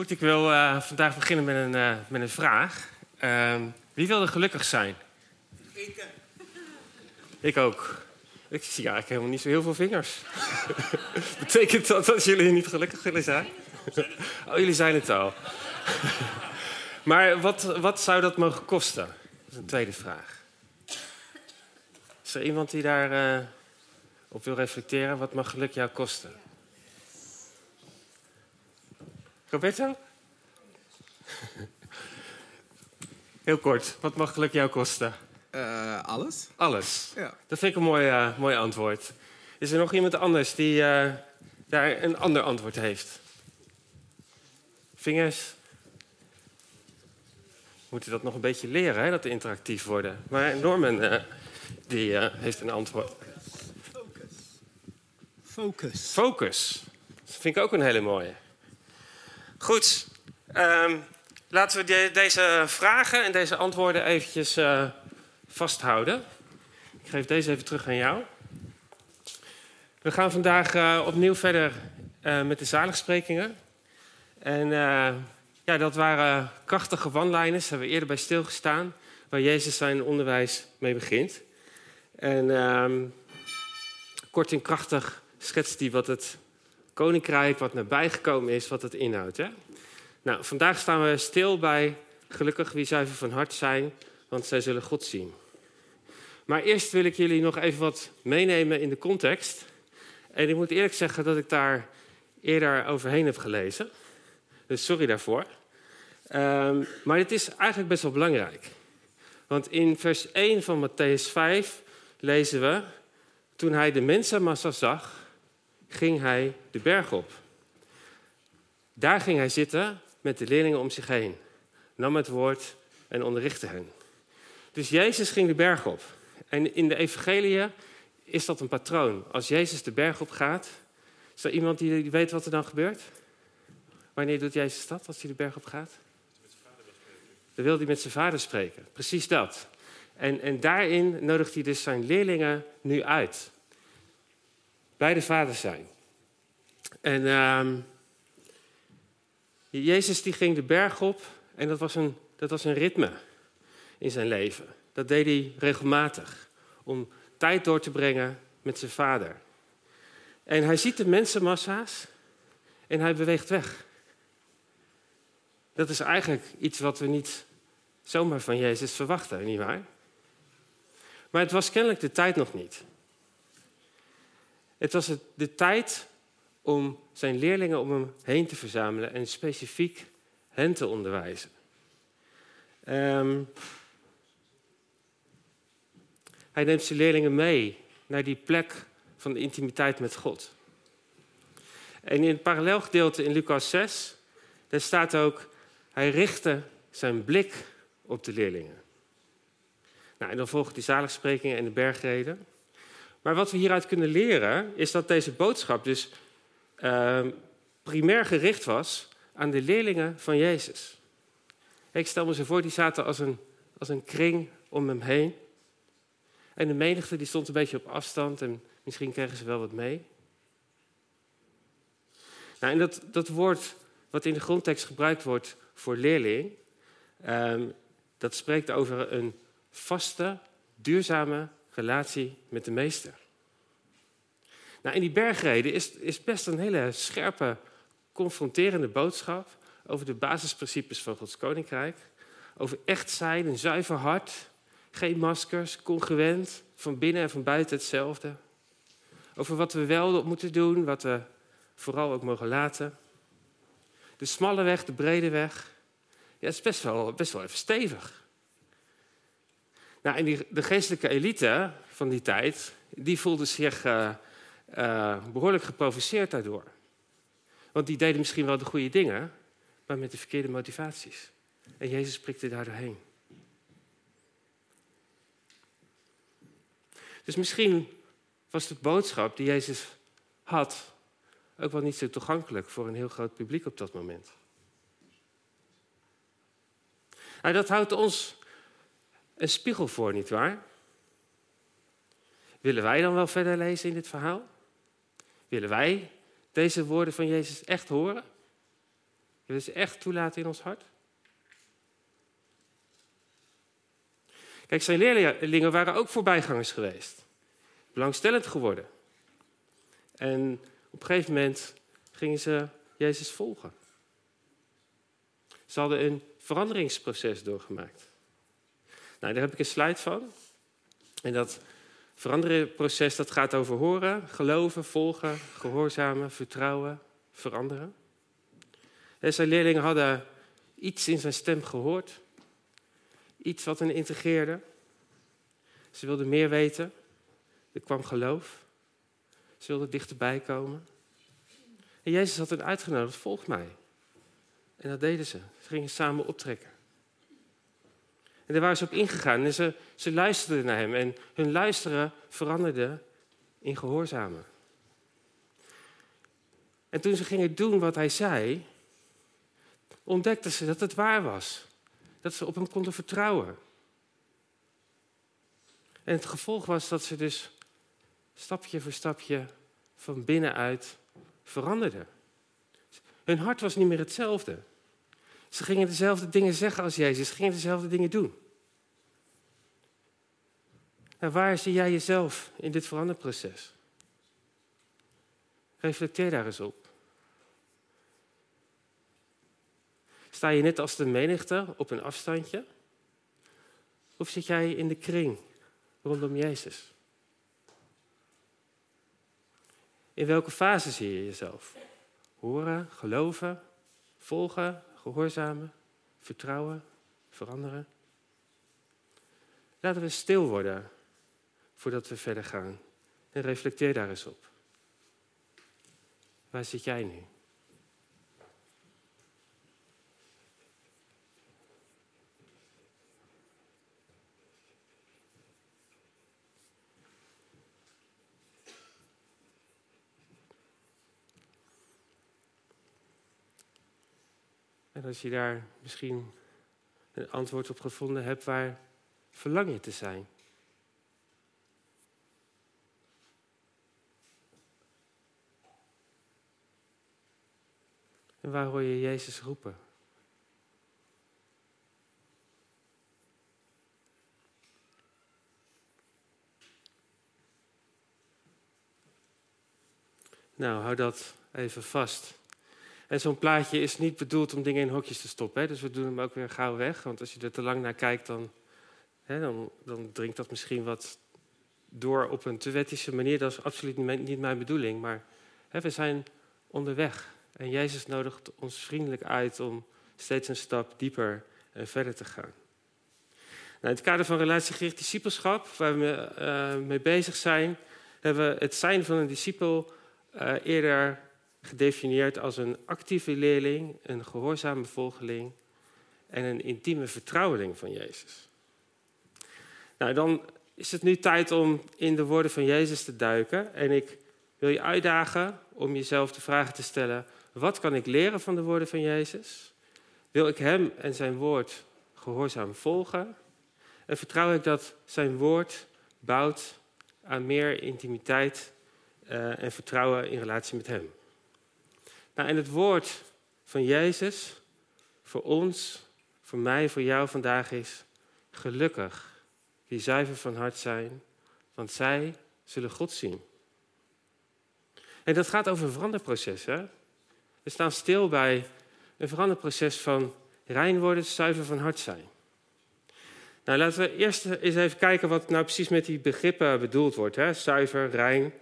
Goed, ik wil uh, vandaag beginnen met een, uh, met een vraag. Uh, wie wil er gelukkig zijn? Ik. Ik ook. Ik zie eigenlijk helemaal niet zo heel veel vingers. Betekent dat dat jullie niet gelukkig willen zijn? Oh, jullie zijn het al. maar wat, wat zou dat mogen kosten? Dat is een tweede vraag. Is er iemand die daar uh, op wil reflecteren? Wat mag geluk jou kosten? Roberto? Heel kort, wat mag geluk jou kosten? Uh, alles. Alles? Ja. Dat vind ik een mooi, uh, mooi antwoord. Is er nog iemand anders die uh, daar een ander antwoord heeft? Vingers? We moeten dat nog een beetje leren, hè, dat interactief worden. Maar Norman die, heeft een antwoord. Focus. Focus. Focus. Dat vind ik ook een hele mooie. Goed, um, laten we de, deze vragen en deze antwoorden eventjes uh, vasthouden. Ik geef deze even terug aan jou. We gaan vandaag uh, opnieuw verder uh, met de zaligsprekingen. En ja, dat waren krachtige one-liners, daar hebben we eerder bij stilgestaan, waar Jezus zijn onderwijs mee begint. En um, kort en krachtig schetst hij wat het koninkrijk wat nabijgekomen is, wat het inhoudt. Hè? Nou, vandaag staan we stil bij gelukkig wie zuiver van hart zijn, want zij zullen God zien. Maar eerst wil ik jullie nog even wat meenemen in de context. En ik moet eerlijk zeggen dat ik daar eerder overheen heb gelezen. Dus sorry daarvoor. Um, maar het is eigenlijk best wel belangrijk. Want in vers 1 van Matthäus 5 lezen we... Toen hij de mensenmassa zag, ging hij de berg op. Daar ging hij zitten met de leerlingen om zich heen, nam het woord en onderrichtte hen. Dus Jezus ging de berg op. En in de evangelie is dat een patroon. Als Jezus de berg op gaat, is er iemand die weet wat er dan gebeurt? Wanneer doet Jezus dat, als hij de berg op gaat? Dan wil hij met zijn vader spreken. Precies dat. En, en daarin nodigt hij dus zijn leerlingen nu uit bij de Vader zijn. En uh, Jezus die ging de berg op en dat was, een, dat was een ritme in zijn leven. Dat deed hij regelmatig om tijd door te brengen met zijn vader. En hij ziet de mensenmassa's en hij beweegt weg. Dat is eigenlijk iets wat we niet zomaar van Jezus verwachten, nietwaar? Maar het was kennelijk de tijd nog niet. Het was de tijd om zijn leerlingen om hem heen te verzamelen en specifiek hen te onderwijzen. Um, hij neemt zijn leerlingen mee naar die plek van de intimiteit met God. En in het parallelgedeelte in Lucas 6, daar staat ook, hij richtte zijn blik op de leerlingen. Nou, en dan volgen die zaligsprekingen en de bergreden. Maar wat we hieruit kunnen leren, is dat deze boodschap dus uh, primair gericht was aan de leerlingen van Jezus. Ik stel me zo voor, die zaten als een, als een kring om hem heen. En de menigte die stond een beetje op afstand en misschien kregen ze wel wat mee. Nou, en dat, dat woord wat in de grondtekst gebruikt wordt voor leerling, um, dat spreekt over een vaste, duurzame relatie met de meester. Nou, in die bergreden is, is best een hele scherpe, confronterende boodschap over de basisprincipes van Gods koninkrijk. Over echt zijn, een zuiver hart, geen maskers, congruent, van binnen en van buiten hetzelfde. Over wat we wel moeten doen, wat we vooral ook mogen laten. De smalle weg, de brede weg. Ja, het is best wel, best wel even stevig. Nou, en die, de geestelijke elite van die tijd, die voelde zich uh, uh, behoorlijk geprovoceerd daardoor. Want die deden misschien wel de goede dingen, maar met de verkeerde motivaties. En Jezus prikte daar doorheen. Dus misschien was de boodschap die Jezus had ook wel niet zo toegankelijk voor een heel groot publiek op dat moment. Nou, dat houdt ons een spiegel voor, nietwaar? Willen wij dan wel verder lezen in dit verhaal? Willen wij deze woorden van Jezus echt horen? Willen ze echt toelaten in ons hart? Kijk, zijn leerlingen waren ook voorbijgangers geweest. Belangstellend geworden. En op een gegeven moment gingen ze Jezus volgen. Ze hadden een veranderingsproces doorgemaakt. Nou, daar heb ik een slide van. En dat veranderenproces dat gaat over horen, geloven, volgen, gehoorzamen, vertrouwen, veranderen. En zijn leerlingen hadden iets in zijn stem gehoord. Iets wat hen integreerde. Ze wilden meer weten. Er kwam geloof. Ze wilden dichterbij komen. En Jezus had hen uitgenodigd, volg mij. En dat deden ze. Ze gingen samen optrekken. En daar waren ze op ingegaan en ze, ze luisterden naar hem. En hun luisteren veranderde in gehoorzamen. En toen ze gingen doen wat hij zei, ontdekten ze dat het waar was. Dat ze op hem konden vertrouwen. En het gevolg was dat ze dus stapje voor stapje van binnenuit veranderden. Hun hart was niet meer hetzelfde. Ze gingen dezelfde dingen zeggen als Jezus, ze gingen dezelfde dingen doen. En waar zie jij jezelf in dit veranderproces? Reflecteer daar eens op. Sta je net als de menigte op een afstandje? Of zit jij in de kring rondom Jezus? In welke fase zie je jezelf? Horen, geloven, volgen, gehoorzamen, vertrouwen, veranderen? Laten we stil worden voordat we verder gaan. En reflecteer daar eens op. Waar zit jij nu? En als je daar misschien een antwoord op gevonden hebt, waar verlang je te zijn? En waar hoor je Jezus roepen? Nou, hou dat even vast. En zo'n plaatje is niet bedoeld om dingen in hokjes te stoppen. Hè? Dus we doen hem ook weer gauw weg. Want als je er te lang naar kijkt, dan, hè, dan, dan dringt dat misschien wat door op een te wettische manier. Dat is absoluut niet mijn bedoeling. Maar hè, we zijn onderweg. En Jezus nodigt ons vriendelijk uit om steeds een stap dieper en verder te gaan. Nou, in het kader van relatiegericht discipelschap, waar we uh, mee bezig zijn, hebben we het zijn van een discipel uh, eerder gedefinieerd als een actieve leerling, een gehoorzame volgeling en een intieme vertrouweling van Jezus. Nou, dan is het nu tijd om in de woorden van Jezus te duiken. En ik wil je uitdagen om jezelf de vraag te stellen: wat kan ik leren van de woorden van Jezus? Wil ik Hem en Zijn woord gehoorzaam volgen? En vertrouw ik dat Zijn woord bouwt aan meer intimiteit uh, en vertrouwen in relatie met Hem? En het woord van Jezus voor ons, voor mij, voor jou vandaag is: gelukkig die zuiver van hart zijn, want zij zullen God zien. En dat gaat over een veranderproces. Hè? We staan stil bij een veranderproces van rein worden, zuiver van hart zijn. Nou, laten we eerst eens even kijken wat nou precies met die begrippen bedoeld wordt. Hè? Zuiver, rein.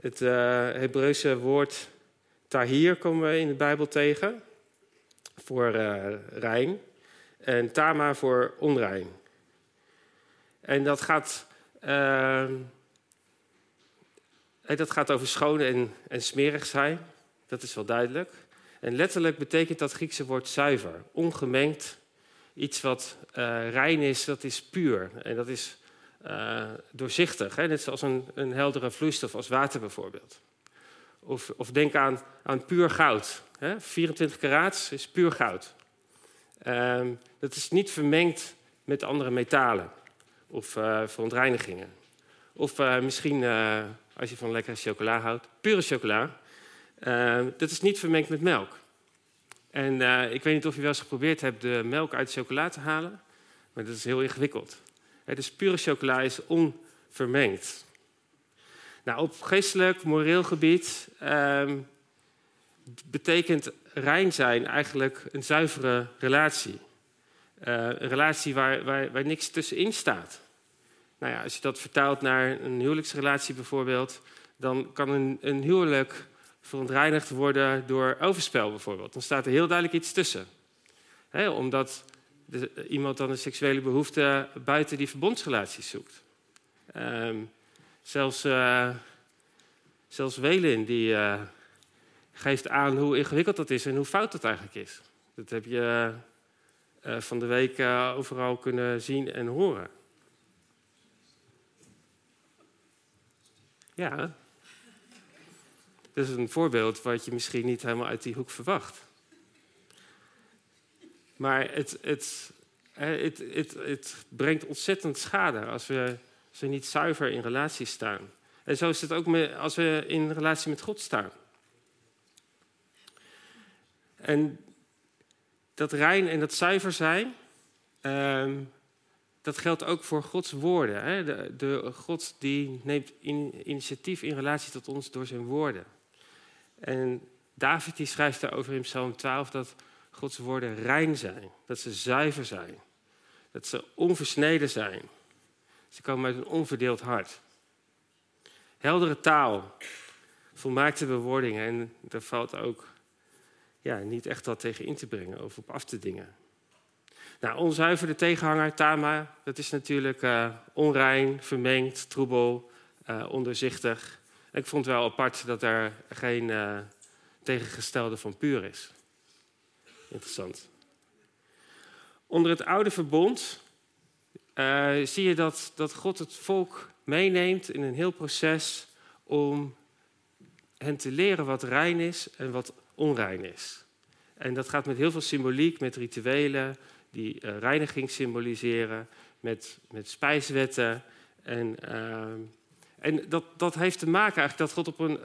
Het uh, Hebreeuwse woord tahir komen we in de Bijbel tegen voor uh, rein. En tama voor onrein. En dat gaat, uh, dat gaat over schoon en, en smerig zijn. Dat is wel duidelijk. En letterlijk betekent dat Griekse woord zuiver, ongemengd. Iets wat uh, rein is, dat is puur. En dat is doorzichtig. Hè? Net zoals een, een heldere vloeistof als water bijvoorbeeld. Of, of denk aan, aan puur goud. Hè? 24 karaats is puur goud. Um, dat is niet vermengd met andere metalen of uh, verontreinigingen. Of misschien, als je van lekkere chocola houdt, pure chocola. Uh, dat is niet vermengd met melk. En eh, ik weet niet of je wel eens geprobeerd hebt de melk uit chocola te halen, maar dat is heel ingewikkeld. Hè, pure chocola is onvermengd. Nou, op geestelijk, moreel gebied ehm, betekent rein zijn eigenlijk een zuivere relatie. Eh, een relatie waar, waar, waar niks tussenin staat. Nou ja, als je dat vertaalt naar een huwelijksrelatie bijvoorbeeld, dan kan een, een huwelijk verontreinigd worden door overspel bijvoorbeeld. Dan staat er heel duidelijk iets tussen. omdat iemand dan een seksuele behoefte buiten die verbondsrelatie zoekt. Ehm, zelfs, uh, zelfs Welin die uh, geeft aan hoe ingewikkeld dat is en hoe fout dat eigenlijk is. Dat heb je uh, van de week overal kunnen zien en horen. Ja, dat is een voorbeeld wat je misschien niet helemaal uit die hoek verwacht. Maar het, het, het, het, het brengt ontzettend schade als we, als we niet zuiver in relatie staan. En zo is het ook als we in relatie met God staan. En dat rein en dat zuiver zijn, ehm, dat geldt ook voor Gods woorden. Hè? De, de, God die neemt initiatief in relatie tot ons door zijn woorden. En David die schrijft daarover in Psalm 12 dat Gods woorden rein zijn, dat ze zuiver zijn, dat ze onversneden zijn. Ze komen uit een onverdeeld hart. Heldere taal, volmaakte bewoordingen en daar valt ook ja, niet echt wat tegen in te brengen of op af te dingen. Nou, onzuiverde tegenhanger, Tama, dat is natuurlijk uh, onrein, vermengd, troebel, uh, onderzichtig. Ik vond wel apart dat er geen uh, tegengestelde van puur is. Interessant. Onder het oude verbond uh, zie je dat, dat God het volk meeneemt in een heel proces om hen te leren wat rein is en wat onrein is. En dat gaat met heel veel symboliek, met rituelen die uh, reiniging symboliseren, met, met spijswetten en en dat, dat heeft te maken eigenlijk dat God op een,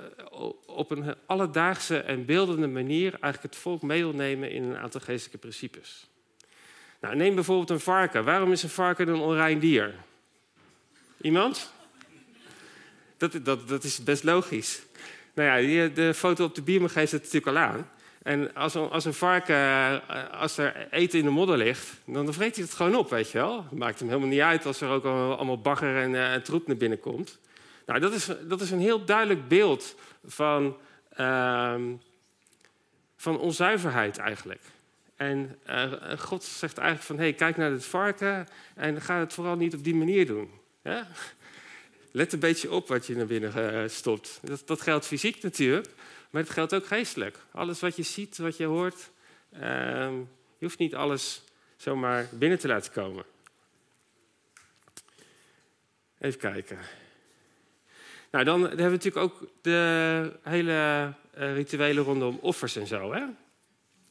op een alledaagse en beeldende manier eigenlijk het volk mee nemen in een aantal geestelijke principes. Nou, neem bijvoorbeeld een varken. Waarom is een varken een onrein dier? Iemand? Dat, dat, dat is best logisch. Nou ja, de foto op de bierme geeft het natuurlijk al aan. En als een, als een varken, eh, als er eten in de modder ligt, dan vreet hij het gewoon op, weet je wel. Maakt hem helemaal niet uit als er ook allemaal bagger en, uh, en troep naar binnen komt. Nou, dat is, dat is een heel duidelijk beeld van, uh, van onzuiverheid eigenlijk. En uh, God zegt eigenlijk van, hey, kijk naar het varken en ga het vooral niet op die manier doen. Let een beetje op wat je naar binnen uh, stopt. Dat, dat, geldt fysiek natuurlijk, maar het geldt ook geestelijk. Alles wat je ziet, wat je hoort, ehm, je hoeft niet alles zomaar binnen te laten komen. Even kijken. Nou, dan hebben we natuurlijk ook de hele rituelen rondom offers en zo. Hè?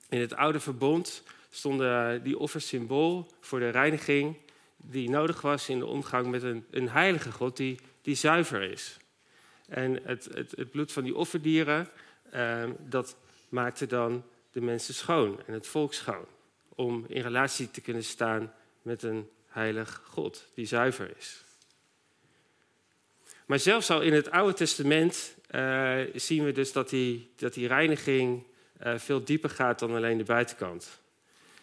In het oude verbond stonden die offers symbool voor de reiniging die nodig was in de omgang met een, een heilige God die, die zuiver is. En het, het, het bloed van die offerdieren, uh, dat maakte dan de mensen schoon en het volk schoon. Om in relatie te kunnen staan met een heilig God die zuiver is. Maar zelfs al in het Oude Testament uh, zien we dus dat die, dat die reiniging veel dieper gaat dan alleen de buitenkant.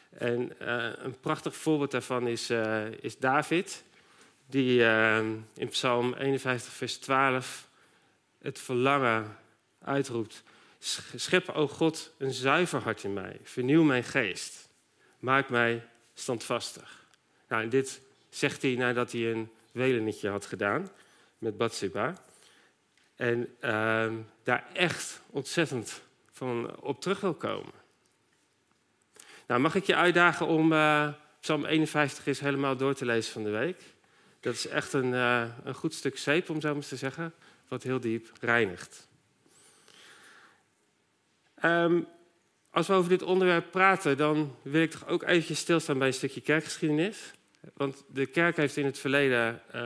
En uh, een prachtig voorbeeld daarvan is, is David, die in Psalm 51, vers 12 het verlangen uitroept. Schep, o God, een zuiver hart in mij. Vernieuw mijn geest. Maak mij standvastig. Nou, en dit zegt hij nadat hij een welenietje had gedaan met Bathsheba. En uh, daar echt ontzettend van op terug wil komen. Nou, mag ik je uitdagen om uh, Psalm 51 eens helemaal door te lezen van de week? Dat is echt een, uh, een goed stuk zeep, om zo maar te zeggen, wat heel diep reinigt. Um, als we over dit onderwerp praten, dan wil ik toch ook eventjes stilstaan bij een stukje kerkgeschiedenis. Want de kerk heeft in het verleden uh,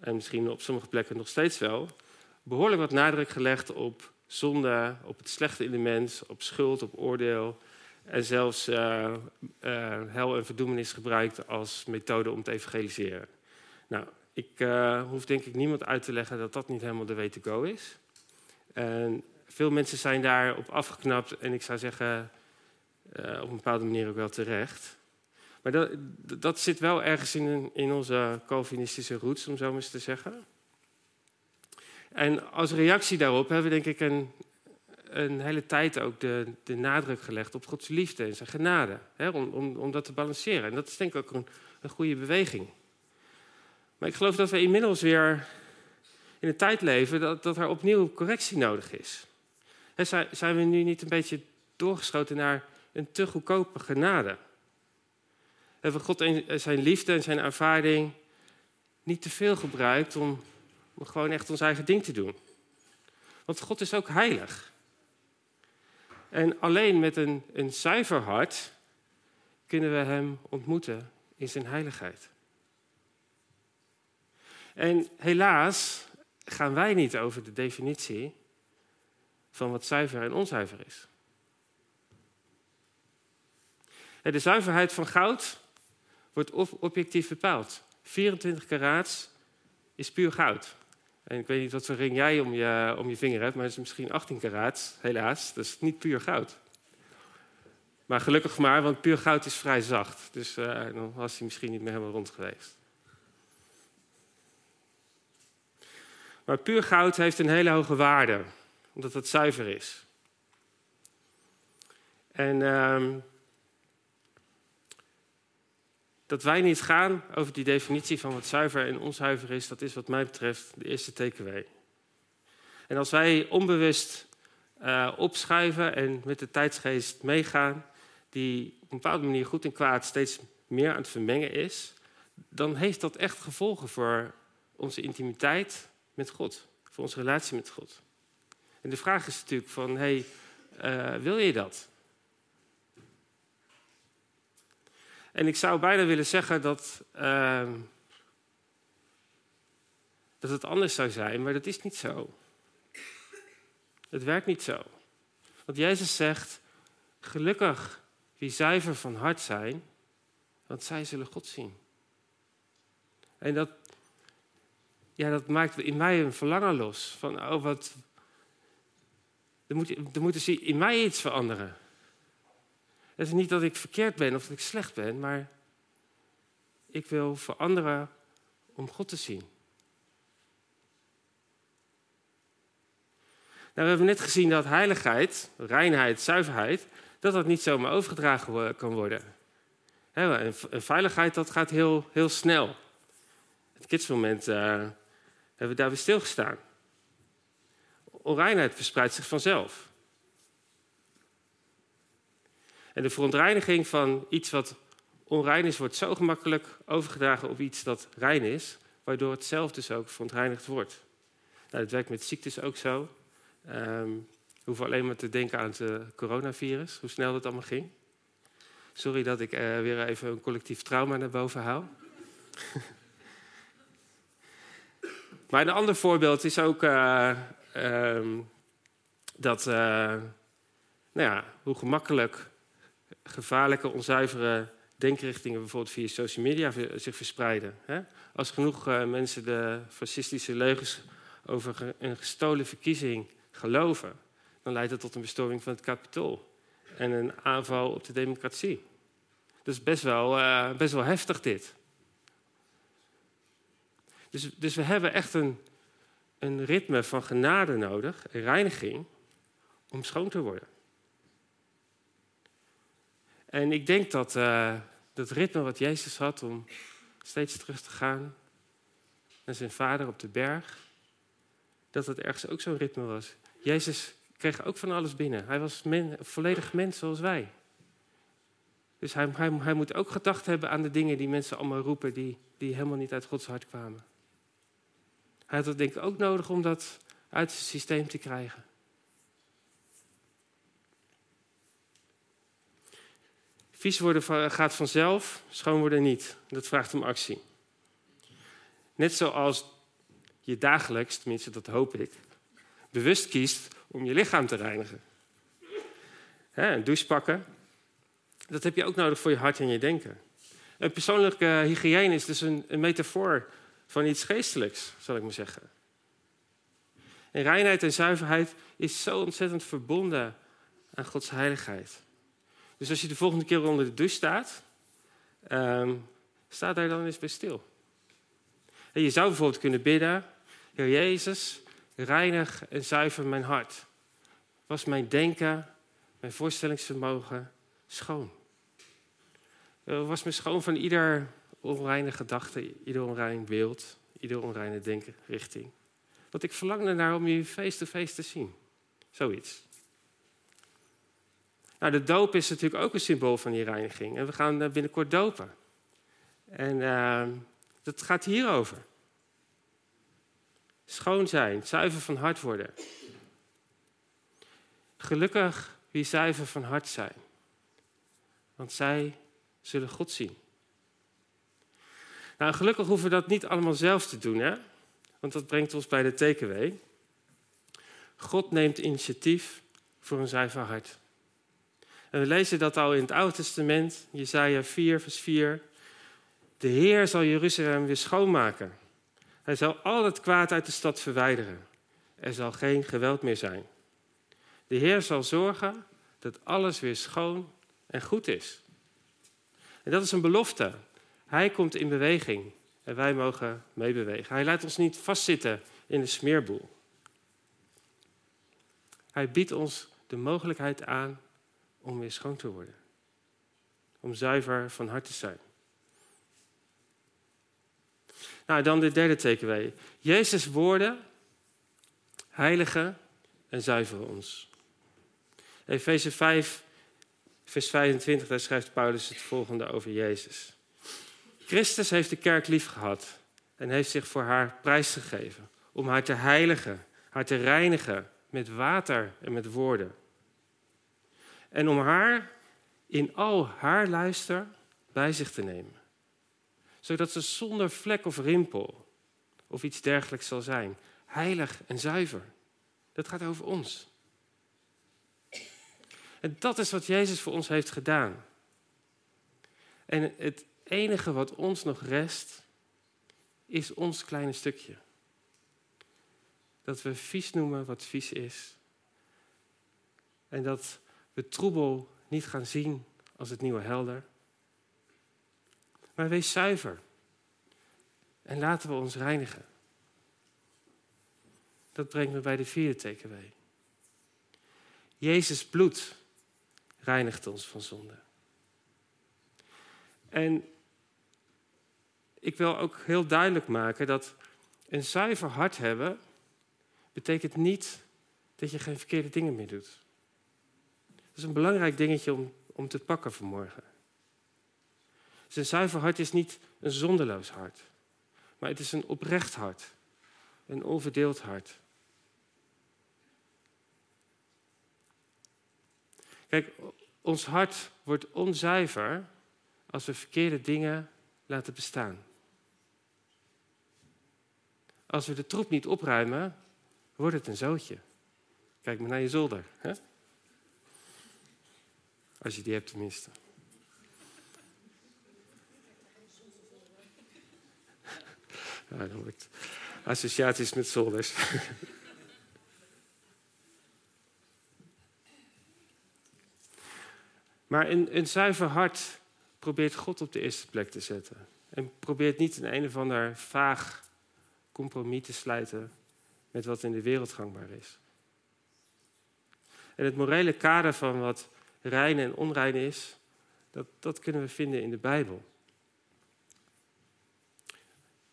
en misschien op sommige plekken nog steeds wel, behoorlijk wat nadruk gelegd op zonde, op het slechte mens, op schuld, op oordeel. En zelfs uh, hel en verdoemenis gebruikt als methode om te evangeliseren. Nou, ik uh, hoef denk ik niemand uit te leggen dat dat niet helemaal de way to go is. En veel mensen zijn daarop afgeknapt en ik zou zeggen op een bepaalde manier ook wel terecht. Maar dat, dat zit wel ergens in, in onze Calvinistische roots, om zo maar eens te zeggen. En als reactie daarop hebben we denk ik een, een hele tijd ook de, de nadruk gelegd op Gods liefde en zijn genade. Hè, om, om, om dat te balanceren. En dat is denk ik ook een, goede beweging. Maar ik geloof dat we inmiddels weer in een tijd leven dat, dat er opnieuw correctie nodig is. He, zijn we nu niet een beetje doorgeschoten naar een te goedkope genade? Hebben we God en zijn liefde en zijn ervaring niet te veel gebruikt om, om gewoon echt ons eigen ding te doen? Want God is ook heilig. En alleen met een, een zuiver hart kunnen we Hem ontmoeten in zijn heiligheid. En helaas gaan wij niet over de definitie van wat zuiver en onzuiver is. De zuiverheid van goud wordt objectief bepaald. 24 karaats is puur goud. En ik weet niet wat voor ring jij om je, om je vinger hebt, maar het is misschien 18 karaats, helaas. Dat is niet puur goud. Maar gelukkig maar, want puur goud is vrij zacht. Dus uh, dan was hij misschien niet meer helemaal rond geweest. Maar puur goud heeft een hele hoge waarde, omdat het zuiver is. En uh, dat wij niet gaan over die definitie van wat zuiver en onzuiver is, dat is wat mij betreft de eerste takeaway. En als wij onbewust uh, opschuiven en met de tijdsgeest meegaan, die op een bepaalde manier goed en kwaad steeds meer aan het vermengen is, dan heeft dat echt gevolgen voor onze intimiteit met God, voor onze relatie met God. En de vraag is natuurlijk van, hey, uh, wil je dat? En ik zou bijna willen zeggen dat, uh, dat het anders zou zijn, maar dat is niet zo. Het werkt niet zo. Want Jezus zegt, gelukkig wie zuiver van hart zijn, want zij zullen God zien. En dat, ja, dat maakt in mij een verlangen los. Van, oh wat, er moet, er in mij iets veranderen. Het is niet dat ik verkeerd ben of dat ik slecht ben, maar ik wil veranderen om God te zien. Nou, we hebben net gezien dat heiligheid, reinheid, zuiverheid, dat dat niet zomaar overgedragen kan worden. En veiligheid, dat gaat heel, heel snel. Het kidsmoment uh, hebben we daar weer stilgestaan. Onreinheid verspreidt zich vanzelf. En de verontreiniging van iets wat onrein is, wordt zo gemakkelijk overgedragen op iets dat rein is, waardoor het zelf dus ook verontreinigd wordt. Nou, dat werkt met ziektes ook zo. Um, we alleen maar te denken aan het uh, coronavirus, hoe snel dat allemaal ging. Sorry dat ik uh, weer even een collectief trauma naar boven haal. maar een ander voorbeeld is ook uh, um, dat, nou ja, hoe gemakkelijk gevaarlijke, onzuivere denkrichtingen bijvoorbeeld via social media zich verspreiden. Als genoeg uh, mensen de fascistische leugens over een gestolen verkiezing geloven, dan leidt dat tot een bestorming van het kapitool en een aanval op de democratie. Dat is best wel, uh, best wel heftig dit. Dus, dus we hebben echt een, een ritme van genade nodig, een reiniging, om schoon te worden. En ik denk dat uh, dat ritme wat Jezus had om steeds terug te gaan naar zijn vader op de berg, dat het ergens ook zo'n ritme was. Jezus kreeg ook van alles binnen. Hij was volledig mens zoals wij. Dus hij, hij, hij, moet ook gedacht hebben aan de dingen die mensen allemaal roepen, die, die helemaal niet uit Gods hart kwamen. Hij had het denk ik ook nodig om dat uit zijn systeem te krijgen. Vies worden gaat vanzelf, schoon worden niet. Dat vraagt om actie. Net zoals je dagelijks, tenminste dat hoop ik, bewust kiest om je lichaam te reinigen. een douche pakken, Dat heb je ook nodig voor je hart en je denken. En persoonlijke hygiëne is dus een, een metafoor van iets geestelijks, zal ik maar zeggen. En reinheid en zuiverheid is zo ontzettend verbonden aan Gods heiligheid. Dus als je de volgende keer onder de douche staat, um, sta daar dan eens bij stil. Je zou bijvoorbeeld kunnen bidden, Heer Jezus, reinig en zuiver mijn hart. Was mijn denken, mijn voorstellingsvermogen schoon. Was me schoon van ieder onreine gedachte, ieder onrein beeld, ieder onreine denken, richting. Want ik verlang ernaar om je face-to-face te zien. Zoiets. Nou, de doop is natuurlijk ook een symbool van die reiniging. En we gaan eh, binnenkort dopen. En uh, dat gaat hierover. Schoon zijn, zuiver van hart worden. Gelukkig wie zuiver van hart zijn. Want zij zullen God zien. Nou, gelukkig hoeven we dat niet allemaal zelf te doen, hè? Want dat brengt ons bij de TKW. God neemt initiatief voor een zuiver hart. En we lezen dat al in het Oude Testament, Jesaja 4, vers 4. De Heer zal Jeruzalem weer schoonmaken. Hij zal al het kwaad uit de stad verwijderen. Er zal geen geweld meer zijn. De Heer zal zorgen dat alles weer schoon en goed is. En dat is een belofte. Hij komt in beweging en wij mogen meebewegen. Hij laat ons niet vastzitten in de smeerboel. Hij biedt ons de mogelijkheid aan om weer schoon te worden. Om zuiver van hart te zijn. Nou, dan de derde takeaway. Jezus' woorden heiligen en zuiveren ons. Efeze 5, vers 25, daar schrijft Paulus het volgende over Jezus. Christus heeft de kerk lief gehad en heeft zich voor haar prijs gegeven. Om haar te heiligen, haar te reinigen met water en met woorden. En om haar in al haar luister bij zich te nemen. Zodat ze zonder vlek of rimpel of iets dergelijks zal zijn. Heilig en zuiver. Dat gaat over ons. En dat is wat Jezus voor ons heeft gedaan. En het enige wat ons nog rest, is ons kleine stukje. Dat we vies noemen wat vies is. En dat we troebel niet gaan zien als het nieuwe helder. Maar wees zuiver. En laten we ons reinigen. Dat brengt me bij de vierde takeaway. Jezus bloed reinigt ons van zonde. En ik wil ook heel duidelijk maken dat een zuiver hart hebben betekent niet dat je geen verkeerde dingen meer doet. Dat is een belangrijk dingetje om, om te pakken vanmorgen. Dus een zuiver hart is niet een zonderloos hart, maar het is een oprecht hart, een onverdeeld hart. Kijk, ons hart wordt onzuiver als we verkeerde dingen laten bestaan. Als we de troep niet opruimen, wordt het een zootje. Kijk maar naar je zolder. Hè? Als je die hebt tenminste. Ja, associaties met zolders. maar een, een zuiver hart probeert God op de eerste plek te zetten. En probeert niet een een of ander vaag compromis te sluiten met wat in de wereld gangbaar is. En het morele kader van wat rein en onrein is, dat, dat kunnen we vinden in de Bijbel.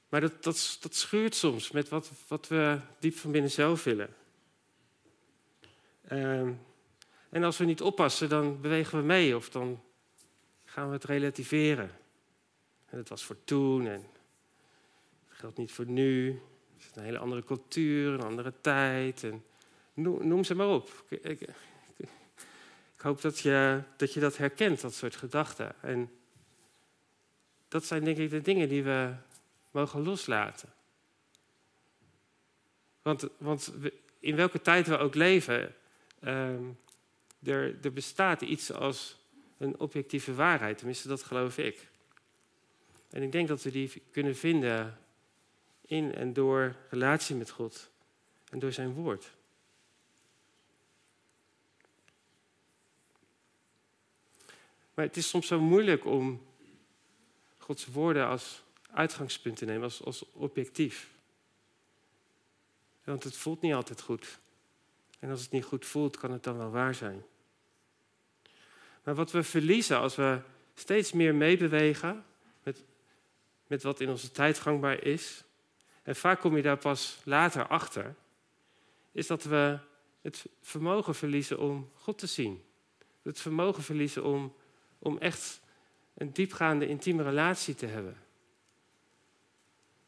Maar dat, dat, dat schuurt soms met wat, wat we diep van binnen zelf willen. Ehm, en als we niet oppassen, dan bewegen we mee of dan gaan we het relativeren. En het was voor toen en het geldt niet voor nu. Het is een hele andere cultuur, een andere tijd. En noem, ze maar op. Ik, hoop dat je, dat je dat herkent, dat soort gedachten. En dat zijn denk ik de dingen die we mogen loslaten. Want, want in welke tijd we ook leven, um, er, er bestaat iets als een objectieve waarheid. Tenminste, dat geloof ik. En ik denk dat we die kunnen vinden in en door relatie met God en door zijn woord. Maar het is soms zo moeilijk om Gods woorden als uitgangspunt te nemen, als, als objectief. Want het voelt niet altijd goed. En als het niet goed voelt, kan het dan wel waar zijn. Maar wat we verliezen als we steeds meer meebewegen met, met wat in onze tijd gangbaar is, en vaak kom je daar pas later achter, is dat we het vermogen verliezen om God te zien. Het vermogen verliezen om, om echt een diepgaande, intieme relatie te hebben.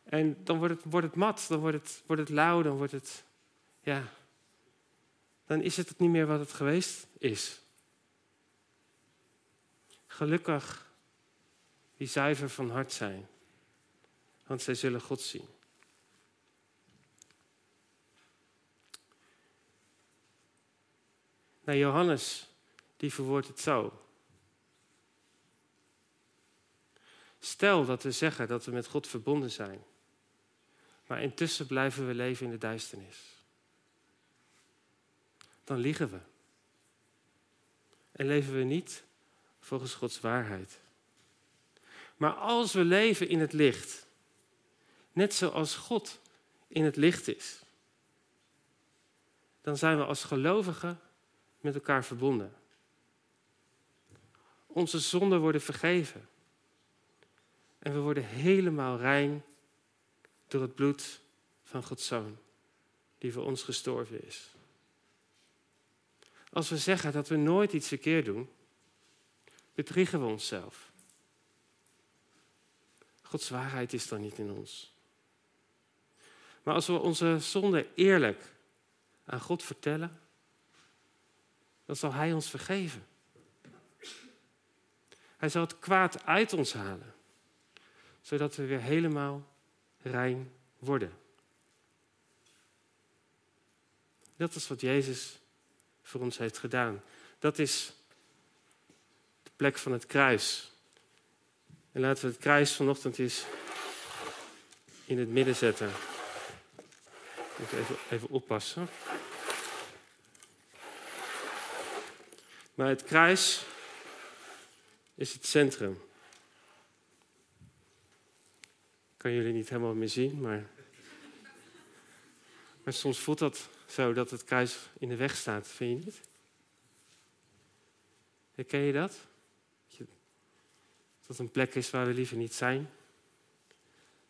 En dan wordt het, wordt het mat, dan wordt het, wordt het lauw, dan wordt het, ja, dan is het niet meer wat het geweest is. Gelukkig die zuiver van hart zijn, want zij zullen God zien. Nou, Johannes, die verwoordt het zo. Stel dat we zeggen dat we met God verbonden zijn, maar intussen blijven we leven in de duisternis. Dan liegen we. En leven we niet volgens Gods waarheid. Maar als we leven in het licht, net zoals God in het licht is, dan zijn we als gelovigen met elkaar verbonden. Onze zonden worden vergeven. En we worden helemaal rein door het bloed van Gods Zoon, die voor ons gestorven is. Als we zeggen dat we nooit iets verkeerd doen, bedriegen we onszelf. Gods waarheid is dan niet in ons. Maar als we onze zonde eerlijk aan God vertellen, dan zal Hij ons vergeven. Hij zal het kwaad uit ons halen, zodat we weer helemaal rein worden. Dat is wat Jezus voor ons heeft gedaan. Dat is de plek van het kruis. En laten we het kruis vanochtend eens in het midden zetten. Moet even, even oppassen. Maar het kruis is het centrum. Ik kan jullie niet helemaal meer zien, maar, maar soms voelt dat zo dat het kruis in de weg staat, vind je niet? Herken je dat? Dat een plek is waar we liever niet zijn.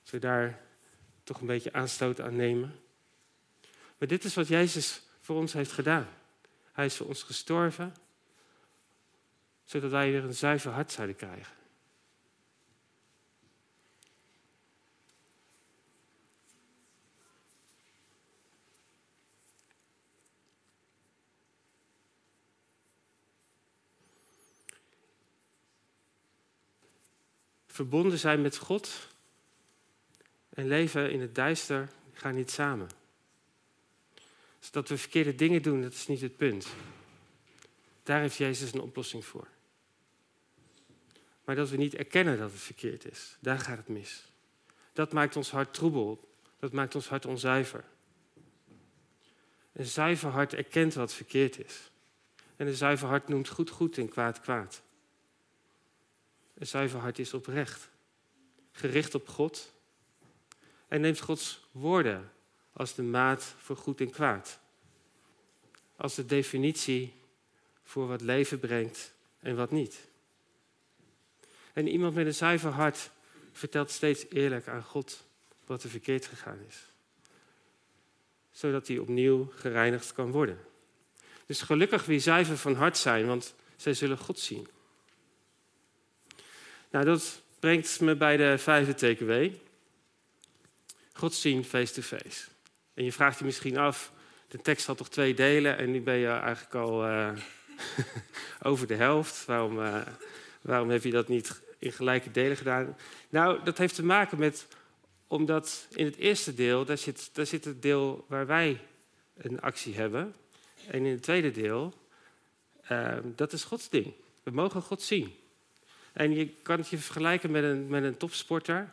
Dat we daar toch een beetje aanstoot aan nemen. Maar dit is wat Jezus voor ons heeft gedaan. Hij is voor ons gestorven zodat wij weer een zuiver hart zouden krijgen. Verbonden zijn met God en leven in het duister gaan niet samen. Dus dat we verkeerde dingen doen, dat is niet het punt. Daar heeft Jezus een oplossing voor. Maar dat we niet erkennen dat het verkeerd is, daar gaat het mis. Dat maakt ons hart troebel, dat maakt ons hart onzuiver. Een zuiver hart erkent wat verkeerd is. En een zuiver hart noemt goed goed en kwaad kwaad. Een zuiver hart is oprecht, gericht op God en neemt Gods woorden als de maat voor goed en kwaad. Als de definitie voor wat leven brengt en wat niet. En iemand met een zuiver hart vertelt steeds eerlijk aan God wat er verkeerd gegaan is. Zodat hij opnieuw gereinigd kan worden. Dus gelukkig wie zuiver van hart zijn, want zij zullen God zien. Nou, dat brengt me bij de vijfde TKW. God zien face-to-face. En je vraagt je misschien af, de tekst had toch twee delen en nu ben je eigenlijk al uh, over de helft. Waarom, uh, waarom heb je dat niet in gelijke delen gedaan? Nou, dat heeft te maken met, omdat in het eerste deel, daar zit, daar zit het deel waar wij een actie hebben. En in het tweede deel, uh, dat is Gods ding. We mogen God zien. En je kan het je vergelijken met een, met een topsporter.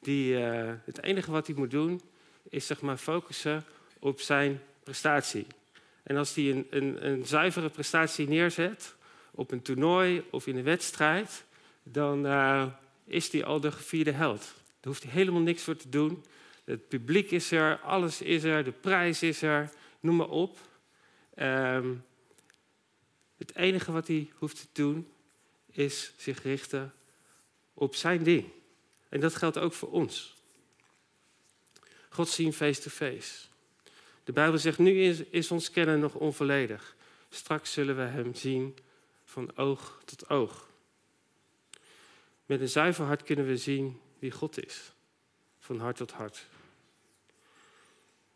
Die, eh, het enige wat hij moet doen, is zeg maar focussen op zijn prestatie. En als hij een, een, een zuivere prestatie neerzet op een toernooi of in een wedstrijd, dan uh, is hij al de gevierde held. Daar hoeft hij helemaal niks voor te doen. Het publiek is er, alles is er, de prijs is er, noem maar op. Um, het enige wat hij hoeft te doen is zich richten op zijn ding. En dat geldt ook voor ons. God zien face-to-face. De Bijbel zegt, nu is, is ons kennen nog onvolledig. Straks zullen we hem zien van oog tot oog. Met een zuiver hart kunnen we zien wie God is. Van hart tot hart.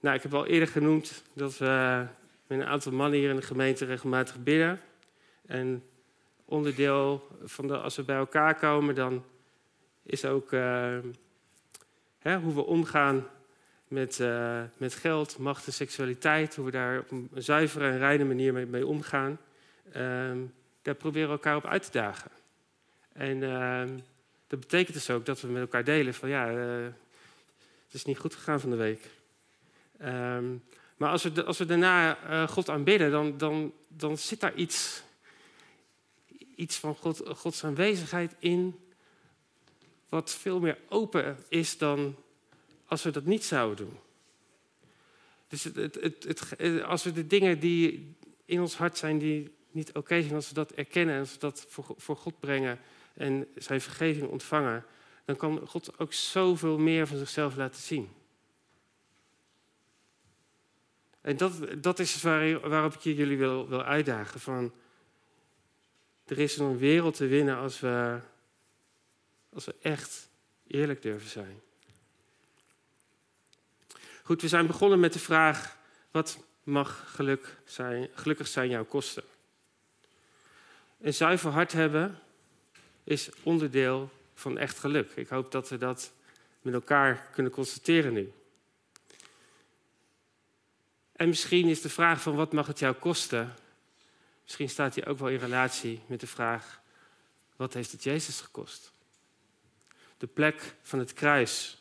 Nou, ik heb al eerder genoemd dat we met een aantal mannen hier in de gemeente regelmatig bidden. En onderdeel van de, als we bij elkaar komen, dan is ook uh, hè, hoe we omgaan met, uh, met geld, macht en seksualiteit. Hoe we daar op een zuivere en reine manier mee, mee omgaan. Uh, daar proberen we elkaar op uit te dagen. En ehm, dat betekent dus ook dat we met elkaar delen van ja, eh, het is niet goed gegaan van de week. Ehm, maar als we, als we daarna God aanbidden, dan, dan, dan zit daar iets iets van God, Gods aanwezigheid in, wat veel meer open is dan als we dat niet zouden doen. Dus het, het, het, als we de dingen die in ons hart zijn, die niet oké zijn, als we dat erkennen en als we dat voor, voor God brengen en zijn vergeving ontvangen, dan kan God ook zoveel meer van zichzelf laten zien. En dat, dat is waar, waarop ik jullie wil, wil uitdagen. Van, er is een wereld te winnen als we, als we echt eerlijk durven zijn. Goed, we zijn begonnen met de vraag: wat mag geluk zijn, gelukkig zijn jouw kosten? Een zuiver hart hebben is onderdeel van echt geluk. Ik hoop dat we dat met elkaar kunnen constateren nu. En misschien is de vraag van wat mag het jou kosten Misschien staat hij ook wel in relatie met de vraag: wat heeft het Jezus gekost? De plek van het kruis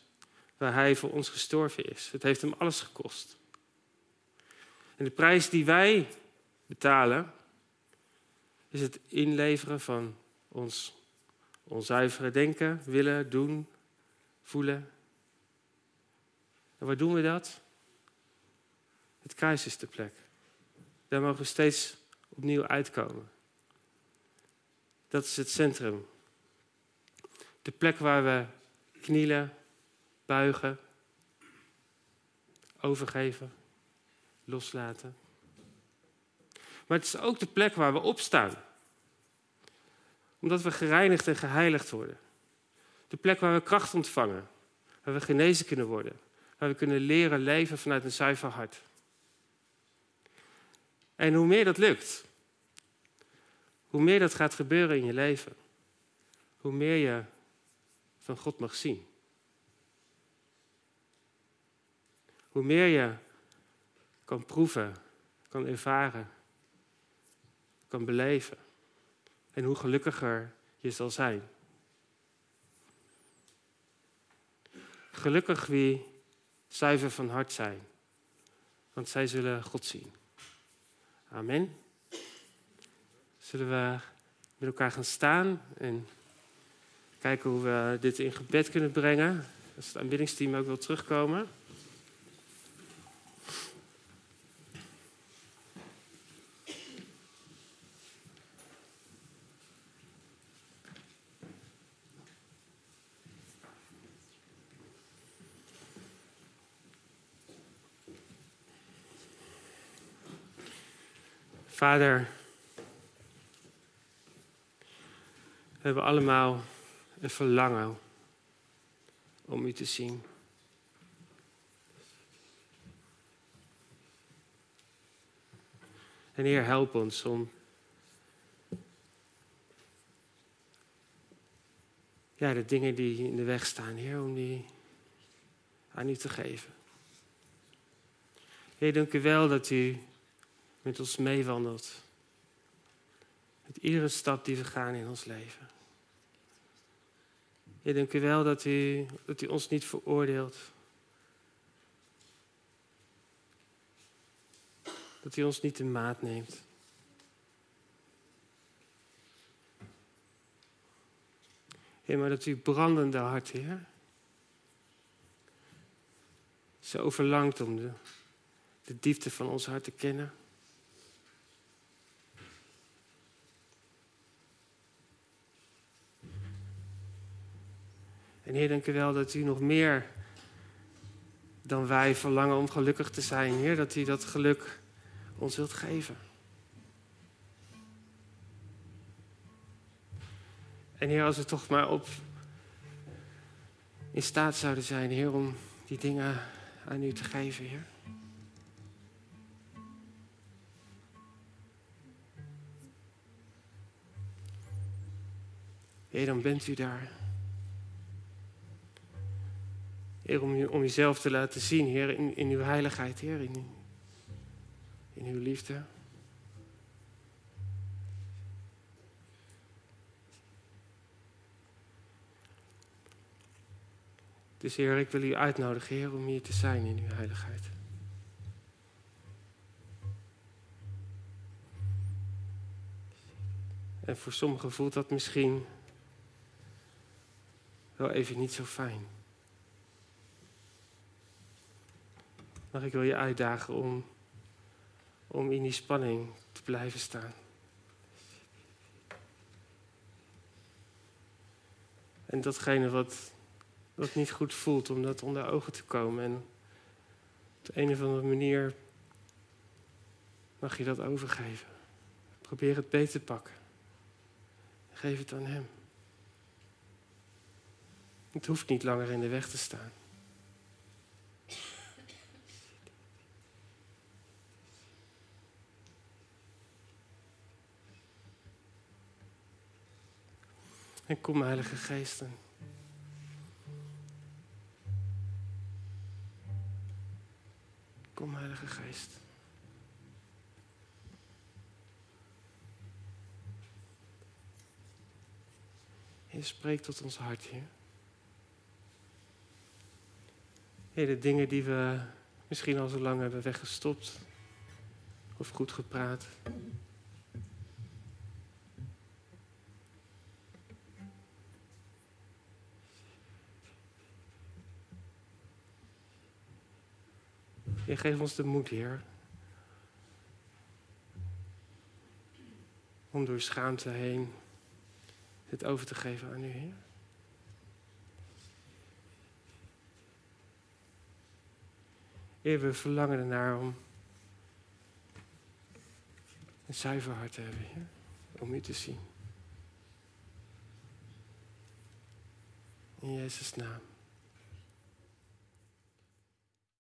waar hij voor ons gestorven is. Het heeft hem alles gekost. En de prijs die wij betalen is het inleveren van ons onzuivere denken, willen, doen, voelen. En waar doen we dat? Het kruis is de plek. Daar mogen we steeds opnieuw uitkomen. Dat is het centrum. De plek waar we knielen, buigen, overgeven, loslaten. Maar het is ook de plek waar we opstaan. Omdat we gereinigd en geheiligd worden. De plek waar we kracht ontvangen. Waar we genezen kunnen worden. Waar we kunnen leren leven vanuit een zuiver hart. En hoe meer dat lukt, hoe meer dat gaat gebeuren in je leven, hoe meer je van God mag zien. Hoe meer je kan proeven, kan ervaren, kan beleven. En hoe gelukkiger je zal zijn. Gelukkig wie zuiver van hart zijn, want zij zullen God zien. Amen. Zullen we met elkaar gaan staan en kijken hoe we dit in gebed kunnen brengen? Als het aanbiddingsteam ook wil terugkomen. Vader, hebben allemaal een verlangen om u te zien. En Heer, help ons om ja, de dingen die in de weg staan, Heer, om die aan u te geven. Heer, dank u wel dat u met ons meewandelt. Met iedere stap die we gaan in ons leven. Heer, dank u wel dat u, dat u ons niet veroordeelt. Dat u ons niet in maat neemt. Heer, maar dat u brandende hart, Heer, zo verlangt om de, de diepte van ons hart te kennen. En Heer, dank u wel dat u nog meer dan wij verlangen om gelukkig te zijn. Heer, dat u dat geluk ons wilt geven. En Heer, als we toch maar op in staat zouden zijn, Heer, om die dingen aan u te geven, Heer. Heer, dan bent u daar. Heer, om, u, om te laten zien, Heer, in, in uw heiligheid, Heer, in, in uw liefde. Dus Heer, ik wil u uitnodigen, Heer, om hier te zijn in uw heiligheid. En voor sommigen voelt dat misschien wel even niet zo fijn. Maar ik wil je uitdagen om, om in die spanning te blijven staan. En datgene wat, wat niet goed voelt, om dat onder ogen te komen. En op de een of andere manier mag je dat overgeven. Probeer het beter te pakken. Geef het aan Hem. Het hoeft niet langer in de weg te staan. En kom, Heilige Geesten. Kom, Heilige Geest. Je spreekt tot ons hart. Heer, de dingen die we misschien al zo lang hebben weggestopt of goed gepraat. Geef ons de moed, Heer. Om door schaamte heen het over te geven aan u, Heer. Heer, we verlangen ernaar om een zuiver hart te hebben, Heer. Om u te zien. In Jezus' naam.